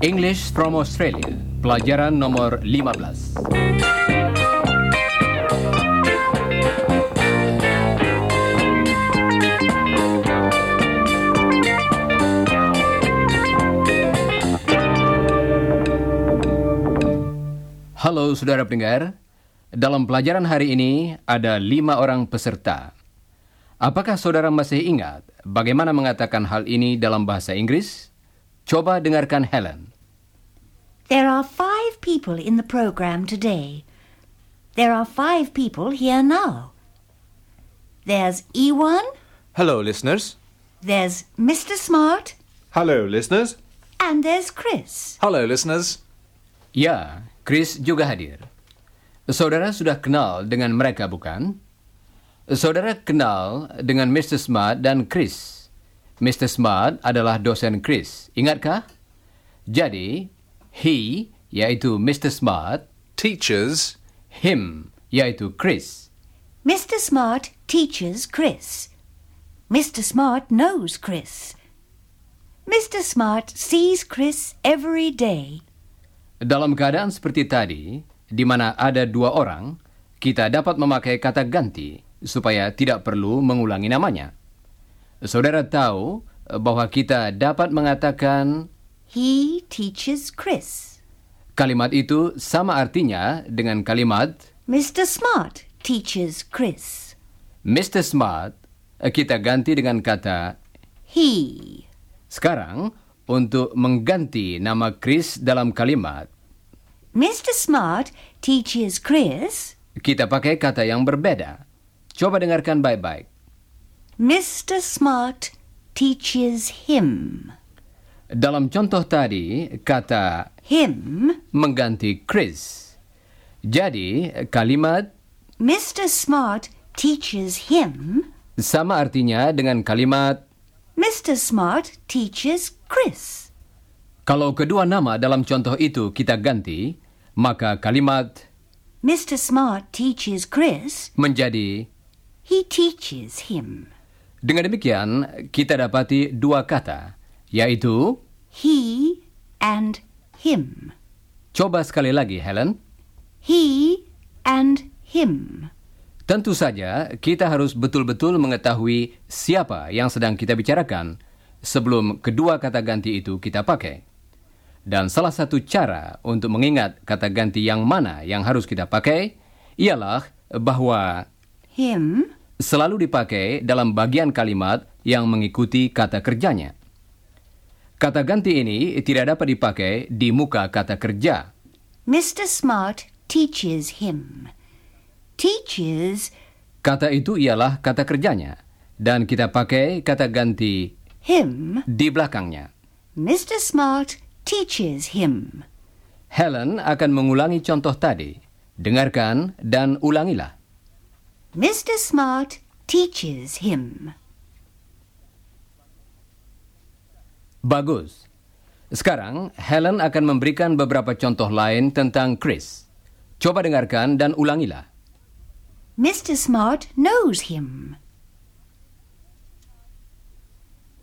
English from Australia, pelajaran nomor 15. Halo saudara pendengar, dalam pelajaran hari ini ada lima orang peserta. Apakah saudara masih ingat bagaimana mengatakan hal ini dalam bahasa Inggris? Coba dengarkan Helen. There are five people in the program today. There are five people here now. There's Ewan, Hello, listeners. there's Mr. Smart, Hello, listeners. and there's Chris. Hello, listeners. Ya, Chris juga hadir. Saudara sudah kenal dengan mereka, bukan? Saudara kenal dengan Mr. Smart dan Chris. Mr. Smart adalah dosen Chris, ingatkah? Jadi, he, yaitu Mr. Smart, Teachers, him, yaitu Chris. Mr. Smart teaches Chris. Mr. Smart knows Chris. Mr. Smart sees Chris every day. Dalam keadaan seperti tadi, di mana ada dua orang, kita dapat memakai kata ganti supaya tidak perlu mengulangi namanya. Saudara tahu bahwa kita dapat mengatakan He teaches Chris. kalimat itu sama artinya dengan kalimat Mr. Smart teaches Chris. Mr. Smart, kita ganti dengan kata He. sekarang untuk mengganti nama Chris dalam kalimat, Mr. Smart teaches Chris. kita pakai kata yang berbeda. Coba dengarkan baik-baik. Mr. Smart teaches him. Dalam contoh tadi, kata Him. mengganti Chris. Jadi, kalimat Mr. Smart teaches him. sama artinya dengan kalimat Mr. Smart teaches Chris. kalau kedua nama dalam contoh itu kita ganti, maka kalimat Mr. Smart teaches Chris. menjadi He teaches him. dengan demikian kita dapati dua kata, yaitu He and him. coba sekali lagi Helen. He and him. Tentu saja kita harus betul-betul mengetahui siapa yang sedang kita bicarakan sebelum kedua kata ganti itu kita pakai. Dan salah satu cara untuk mengingat kata ganti yang mana yang harus kita pakai ialah bahwa Him. selalu dipakai dalam bagian kalimat yang mengikuti kata kerjanya. Kata ganti ini tidak dapat dipakai di muka kata kerja. Mr. Smart teaches him. Teaches Kata itu ialah kata kerjanya dan kita pakai kata ganti him. di belakangnya. Mr. Smart teaches him. Helen akan mengulangi contoh tadi. Dengarkan dan ulangilah. Mr. Smart teaches him. Bagus. Sekarang, Helen akan memberikan beberapa contoh lain tentang Chris. Coba dengarkan dan ulangilah. Mr. Smart knows him.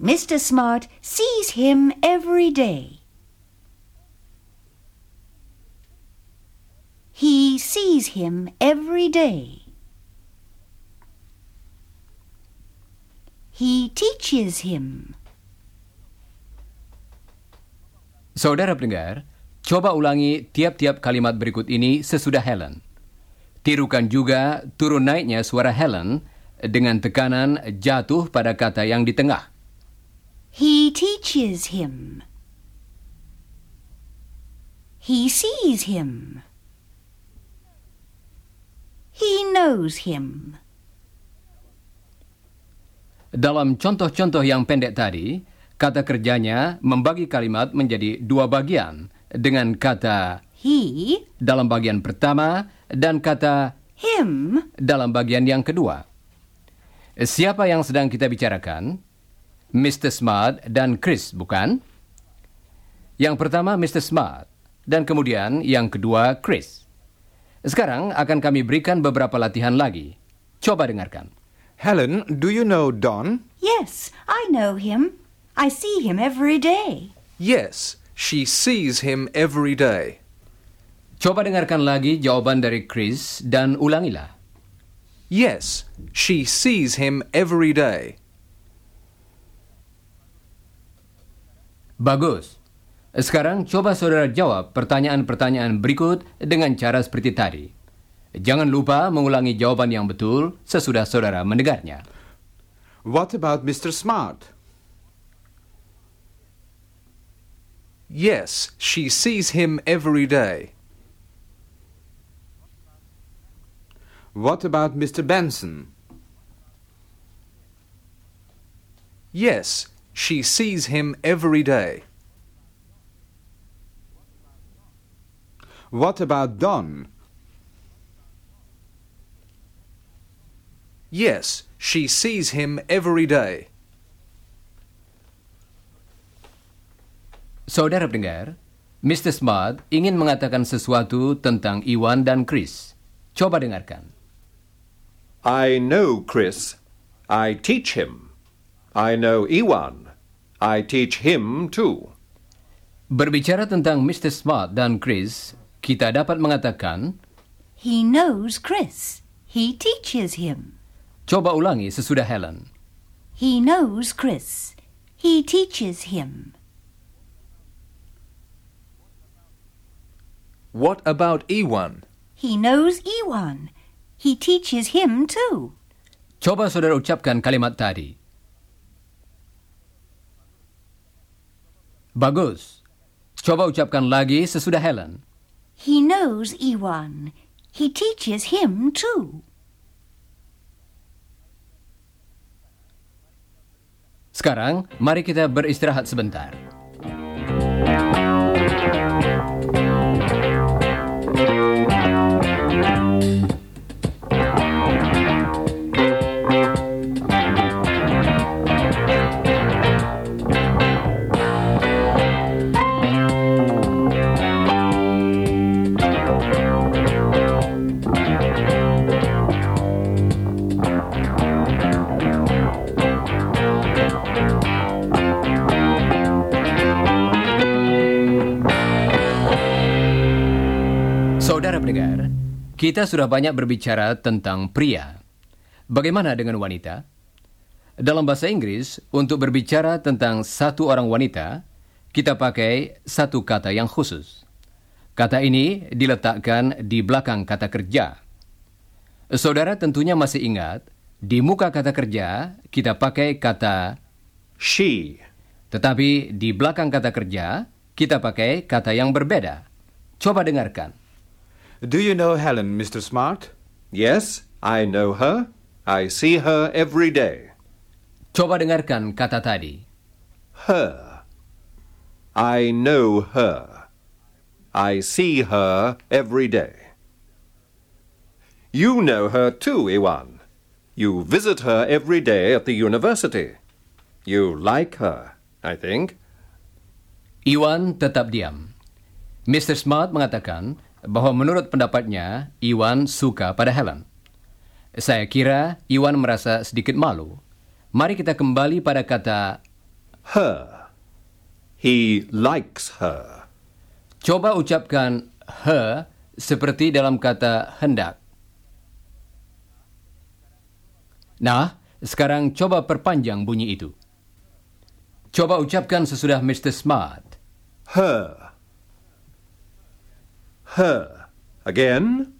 Mr. Smart sees him every day. He sees him every day. He teaches him. Saudara pendengar, coba ulangi tiap-tiap kalimat berikut ini sesudah Helen. Tirukan juga turun naiknya suara Helen dengan tekanan jatuh pada kata yang di tengah. He teaches him. He sees him. He knows him. Dalam contoh-contoh yang pendek tadi, kata kerjanya membagi kalimat menjadi dua bagian dengan kata He, dalam bagian pertama dan kata him, dalam bagian yang kedua. Siapa yang sedang kita bicarakan? Mr. Smart dan Chris, bukan? Yang pertama Mr. Smart dan kemudian yang kedua Chris. Sekarang akan kami berikan beberapa latihan lagi. Coba dengarkan. Helen, do you know Don? Yes, I know him. I see him every day. Yes, she sees him every day. Coba dengarkan lagi jawaban dari Chris dan ulangilah. Yes, she sees him every day. Bagus. Sekarang coba saudara jawab pertanyaan-pertanyaan berikut dengan cara seperti tadi. Jangan lupa mengulangi jawaban yang betul sesudah saudara mendengarnya. What about Mr. Smart? Yes, she sees him every day. What about Mr. Benson? Yes, she sees him every day. What about Don? Yes, she sees him every day. Saudara pendengar, Mr. Smart ingin mengatakan sesuatu tentang Iwan dan Chris. Coba dengarkan. I know Chris. I teach him. I know Iwan. I teach him too. Berbicara tentang Mr. Smart dan Chris, kita dapat mengatakan, He knows Chris. He teaches him. coba ulangi sesudah Helen. He knows Chris. He teaches him. What about Ewan? He knows Ewan. He teaches him too. Coba saudara ucapkan kalimat tadi. Bagus. Coba ucapkan lagi sesudah Helen. He knows Ewan. He teaches him too. Sekarang, mari kita beristirahat sebentar. Kita sudah banyak berbicara tentang pria. Bagaimana dengan wanita? Dalam bahasa Inggris, untuk berbicara tentang satu orang wanita, kita pakai satu kata yang khusus. Kata ini diletakkan di belakang kata kerja. Saudara tentunya masih ingat, di muka kata kerja kita pakai kata She. tetapi di belakang kata kerja kita pakai kata yang berbeda. Coba dengarkan. Do you know Helen, Mr. Smart? Yes, I know her. I see her every day. Coba dengarkan kata tadi. Her. I know her. I see her every day. You know her too, Iwan. You visit her every day at the university. You like her, I think. Iwan tetap diam. Mr. Smart mengatakan bahwa menurut pendapatnya, Iwan suka pada Helen. Saya kira Iwan merasa sedikit malu. Mari kita kembali pada kata Her. He likes her. coba ucapkan her seperti dalam kata hendak. Nah, sekarang coba perpanjang bunyi itu. Coba ucapkan sesudah Mr. Smart. Her. Her. Again.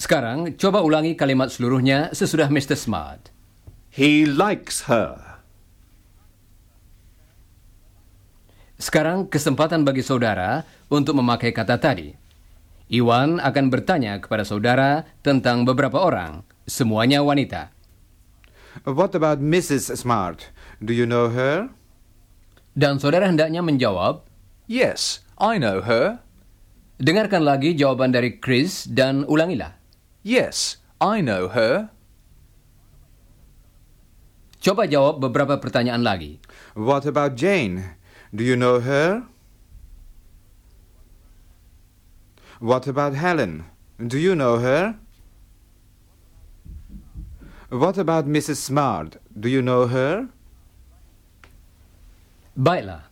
Sekarang coba ulangi kalimat seluruhnya sesudah Mr. Smart. He likes her. Sekarang kesempatan bagi saudara untuk memakai kata tadi. Iwan akan bertanya kepada saudara tentang beberapa orang, semuanya wanita. What about Mrs. Smart? Do you know her? Dan saudara hendaknya menjawab, Yes, I know her. Dengarkan lagi jawaban dari Chris dan ulangilah. Yes, I know her. Coba jawab beberapa pertanyaan lagi. What about Jane? Do you know her? What about Helen? Do you know her? What about Mrs. Smart? Do you know her? Baiklah.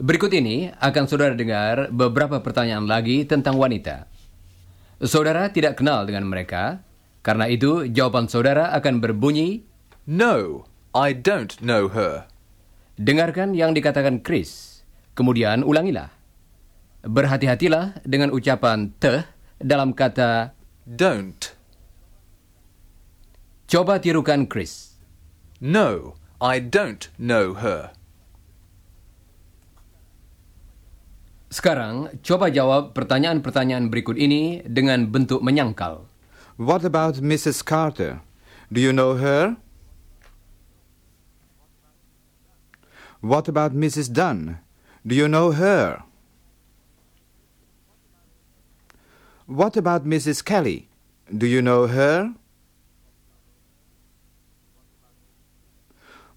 Berikut ini akan saudara dengar beberapa pertanyaan lagi tentang wanita. Saudara tidak kenal dengan mereka, karena itu jawaban saudara akan berbunyi, No, I don't know her. dengarkan yang dikatakan Chris, kemudian ulangilah. Berhati-hatilah dengan ucapan teh dalam kata Don't. coba tirukan Chris. No, I don't know her. Sekarang, coba jawab pertanyaan-pertanyaan berikut ini dengan bentuk menyangkal. What about Mrs. Carter? Do you know her? What about Mrs. Dunn? Do you know her? What about Mrs. Kelly? Do you know her?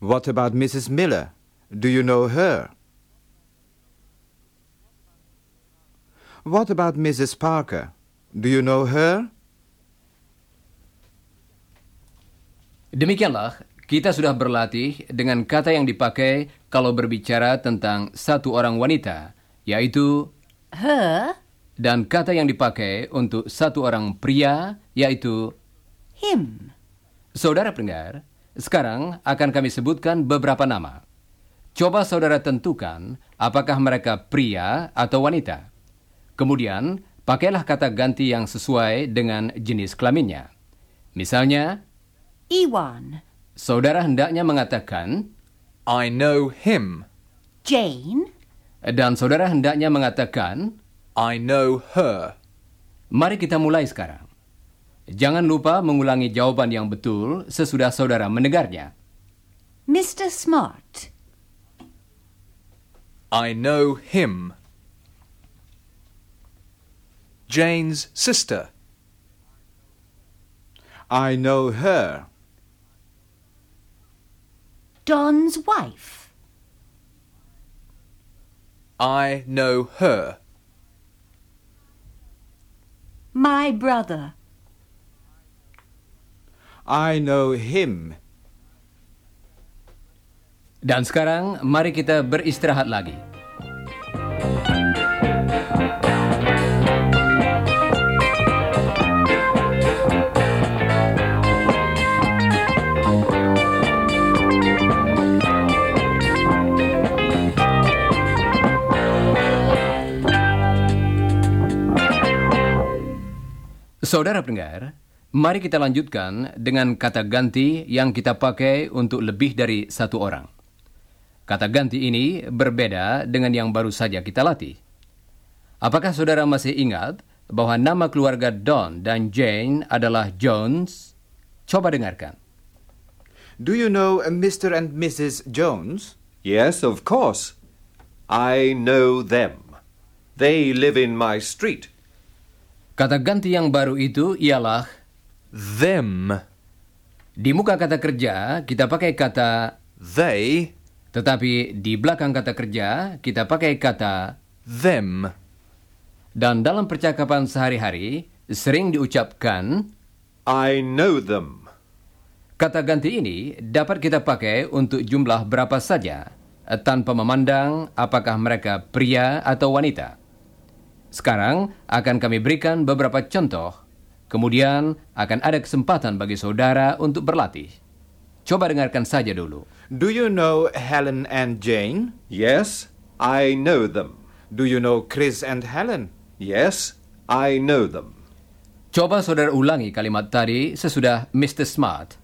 What about Mrs. Miller? Do you know her? What about Mrs. Parker? Do you know her? Demikianlah, kita sudah berlatih dengan kata yang dipakai kalau berbicara tentang satu orang wanita, yaitu Her, dan kata yang dipakai untuk satu orang pria, yaitu him. saudara pendengar. Sekarang akan kami sebutkan beberapa nama. Coba saudara tentukan apakah mereka pria atau wanita. Kemudian, pakailah kata ganti yang sesuai dengan jenis kelaminnya. Misalnya, Ewan, saudara hendaknya mengatakan I know him. Jane, dan saudara hendaknya mengatakan, I know her. mari kita mulai sekarang. Jangan lupa mengulangi jawaban yang betul sesudah saudara mendengarnya. Mr. Smart, I know him. Jane's sister. I know her. Don's wife, I know her. my brother, I know him. Dan sekarang mari kita beristirahat lagi. Saudara pendengar, mari kita lanjutkan dengan kata ganti yang kita pakai untuk lebih dari satu orang. Kata ganti ini berbeda dengan yang baru saja kita latih. Apakah saudara masih ingat bahwa nama keluarga Don dan Jane adalah Jones? Coba dengarkan. Do you know uh, Mr. and Mrs. Jones? Yes, of course. I know them. They live in my street. Kata ganti yang baru itu ialah Them. di muka kata kerja kita pakai kata They. tetapi di belakang kata kerja kita pakai kata Them. dan dalam percakapan sehari-hari sering diucapkan I know them. Kata ganti ini dapat kita pakai untuk jumlah berapa saja, tanpa memandang apakah mereka pria atau wanita. Sekarang akan kami berikan beberapa contoh, kemudian akan ada kesempatan bagi saudara untuk berlatih. Coba dengarkan saja dulu. Do you know Helen and Jane? Yes, I know them. Do you know Chris and Helen? Yes, I know them. Coba saudara ulangi kalimat tadi sesudah Mr. Smart.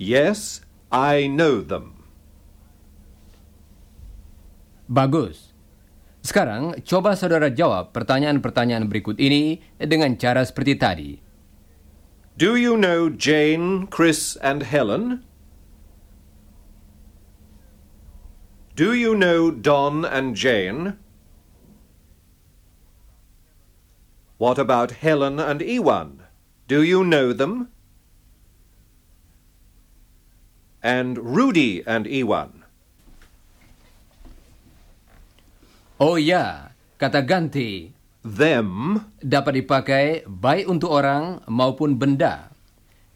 Yes, I know them. Bagus. Sekarang coba saudara jawab pertanyaan-pertanyaan berikut ini dengan cara seperti tadi. Do you know Jane, Chris, and Helen? Do you know Don and Jane? What about Helen and Ewan? Do you know them? And Rudy and Ewan? Oh ya, kata ganti Them dapat dipakai baik untuk orang maupun benda.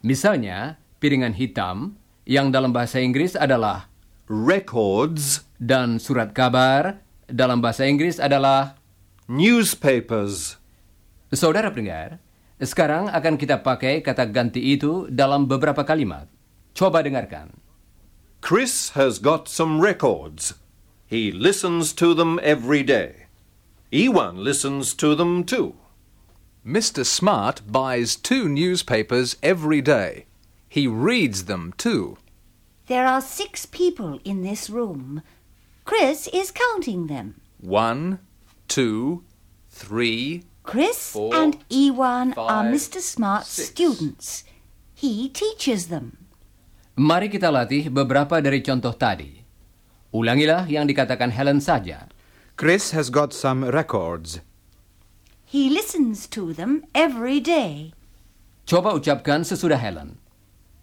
Misalnya, piringan hitam yang dalam bahasa Inggris adalah records, dan surat kabar dalam bahasa Inggris adalah newspapers. Saudara pendengar, sekarang akan kita pakai kata ganti itu dalam beberapa kalimat. Coba dengarkan. Chris has got some records. He listens to them every day. Ewan listens to them too. Mr. Smart buys two newspapers every day. He reads them too. There are six people in this room. Chris is counting them. One, two, three. Chris Four, and Ewan are Mr. Smart's six. students. He teaches them. Mari kita latih beberapa dari contoh tadi. Ulangilah yang dikatakan Helen saja. Chris has got some records. He listens to them every day. Coba ucapkan sesudah Helen.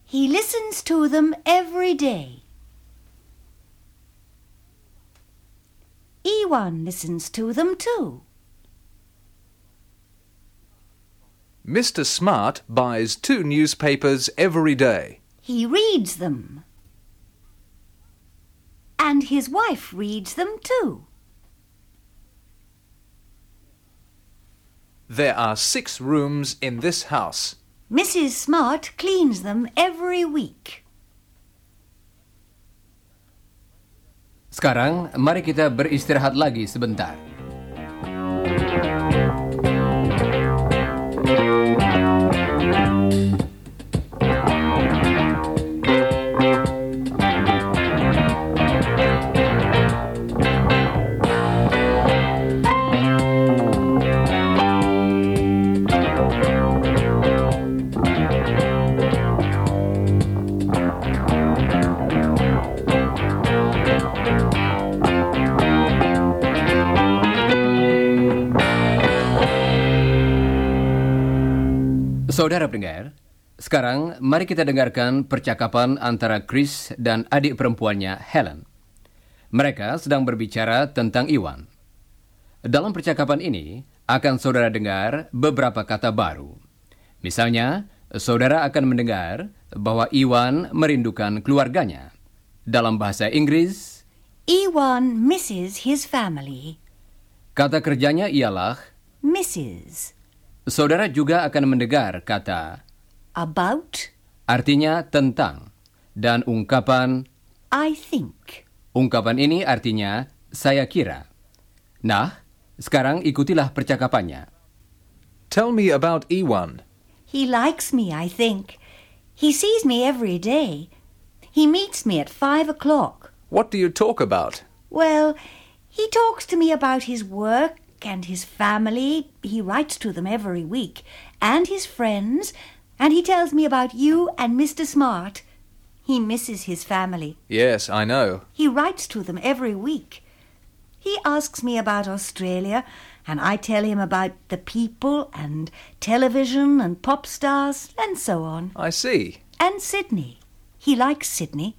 He listens to them every day. Ewan listens to them too. Mr. Smart buys two newspapers every day. He reads them. And his wife reads them too. There are six rooms in this house. Mrs. Smart cleans them every week. Sekarang, mari kita beristirahat lagi sebentar. Saudara pendengar, sekarang mari kita dengarkan percakapan antara Chris dan adik perempuannya Helen. Mereka sedang berbicara tentang Iwan. Dalam percakapan ini akan saudara dengar beberapa kata baru. Misalnya, saudara akan mendengar bahwa Iwan merindukan keluarganya. Dalam bahasa Inggris, Ewan misses his family. kata kerjanya ialah Misses. Saudara juga akan mendengar kata About, artinya tentang dan ungkapan I think. Ungkapan ini artinya saya kira. Nah, sekarang ikutilah percakapannya. Tell me about Iwan. He likes me, I think. He sees me every day. He meets me at five o'clock. What do you talk about? Well, he talks to me about his work and his family. He writes to them every week. And his friends. And he tells me about you and Mr. Smart. He misses his family. Yes, I know. He writes to them every week. He asks me about Australia, and I tell him about the people and television and pop stars and so on. I see. And Sydney. He likes Sydney.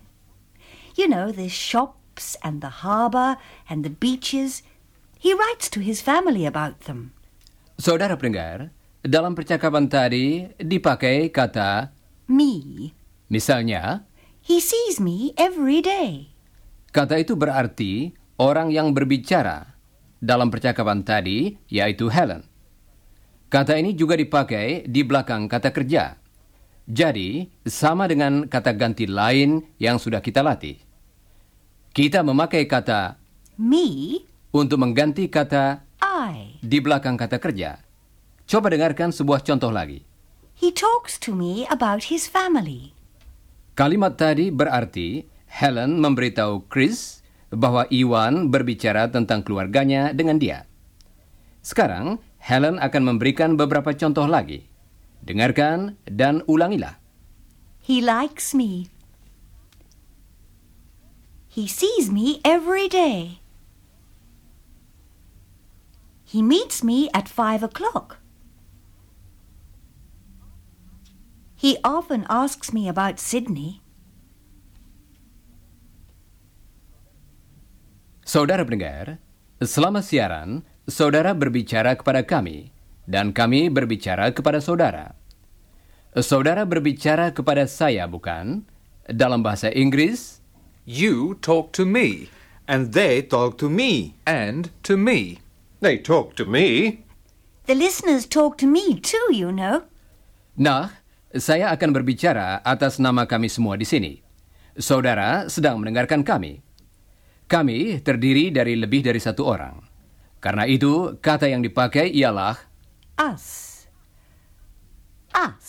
You know, the shops and the harbour and the beaches. He writes to his family about them. Saudara pendengar, dalam percakapan tadi dipakai kata Me. misalnya, He sees me every day. kata itu berarti orang yang berbicara dalam percakapan tadi yaitu Helen. Kata ini juga dipakai di belakang kata kerja. Jadi, sama dengan kata ganti lain yang sudah kita latih. Kita memakai kata Me, untuk mengganti kata I. di belakang kata kerja. Coba dengarkan sebuah contoh lagi. He talks to me about his family. Kalimat tadi berarti Helen memberitahu Chris bahwa Iwan berbicara tentang keluarganya dengan dia. Sekarang, Helen akan memberikan beberapa contoh lagi. Dengarkan dan ulangilah. He likes me. He sees me every day. He meets me at five o'clock. He often asks me about Sydney. Saudara pendengar, selama siaran, saudara berbicara kepada kami, dan kami berbicara kepada saudara. Saudara berbicara kepada saya, bukan? Dalam bahasa Inggris, You talk to me. And they talk to me. And to me. They talk to me. The listeners talk to me too, you know. Nah, saya akan berbicara atas nama kami semua di sini. Saudara sedang mendengarkan kami. Kami terdiri dari lebih dari satu orang. Karena itu, kata yang dipakai ialah Us. Us.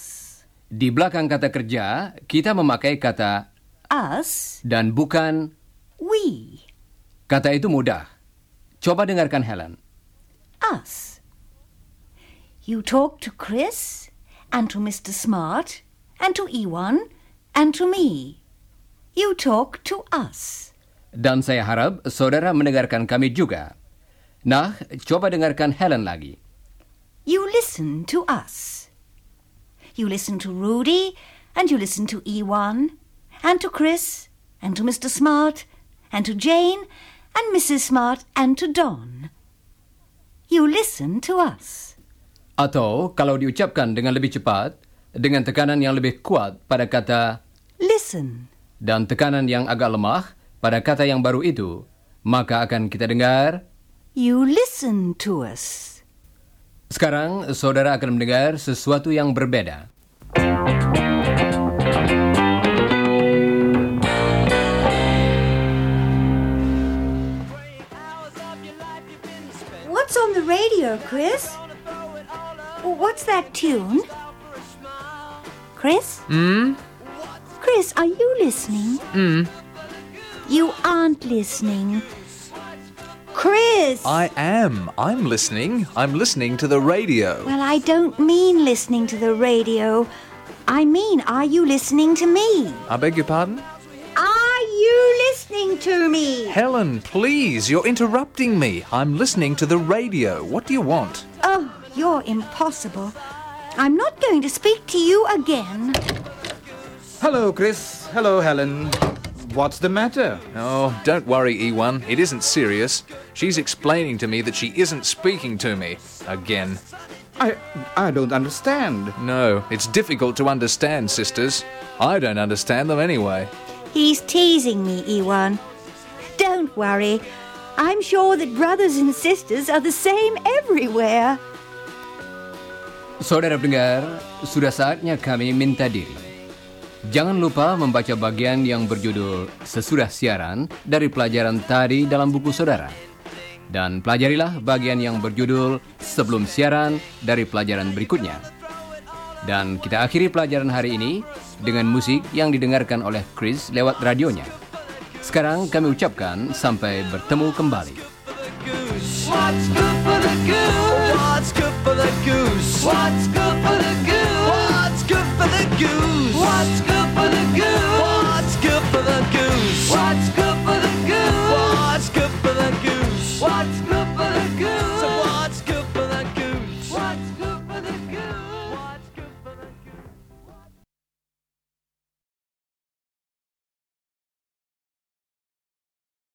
di belakang kata kerja, kita memakai kata Us. dan bukan We. kata itu mudah. Coba dengarkan Helen. Us. You talk to Chris, and to Mr. Smart, and to Ewan, and to me. You talk to us. Dan saya harap saudara mendengarkan kami juga. Nah, coba dengarkan Helen lagi. You listen to us. You listen to Rudy, and you listen to Ewan, and to Chris, and to Mr. Smart, and to Jane, and Mrs. Smart, and to Don. You listen to us. Atau kalau diucapkan dengan lebih cepat, dengan tekanan yang lebih kuat pada kata Listen. dan tekanan yang agak lemah pada kata yang baru itu, maka akan kita dengar. You listen to us. Sekarang saudara akan mendengar sesuatu yang berbeda. Radio, Chris? What's that tune? Chris? Hmm? Chris, are you listening? Hmm? You aren't listening. Chris! I am. I'm listening. I'm listening to the radio. Well, I don't mean listening to the radio. I mean, are you listening to me? I beg your pardon? Are you listening to me? Helen, please, you're interrupting me. I'm listening to the radio. What do you want? Oh, you're impossible. I'm not going to speak to you again. Hello, Chris. Hello, Helen. What's the matter? Oh, don't worry, E1. It isn't serious. She's explaining to me that she isn't speaking to me. Again. I I don't understand. No, it's difficult to understand, sisters. I don't understand them anyway. He's teasing me, Ewan. Don't worry. I'm sure that brothers and sisters are the same everywhere. Saudara pendengar, sudah saatnya kami minta diri. Jangan lupa membaca bagian yang berjudul sesudah siaran dari pelajaran tadi dalam buku saudara. Dan pelajarilah bagian yang berjudul sebelum siaran dari pelajaran berikutnya. Dan kita akhiri pelajaran hari ini dengan musik yang didengarkan oleh Chris lewat radionya. Sekarang kami ucapkan sampai bertemu kembali. What's good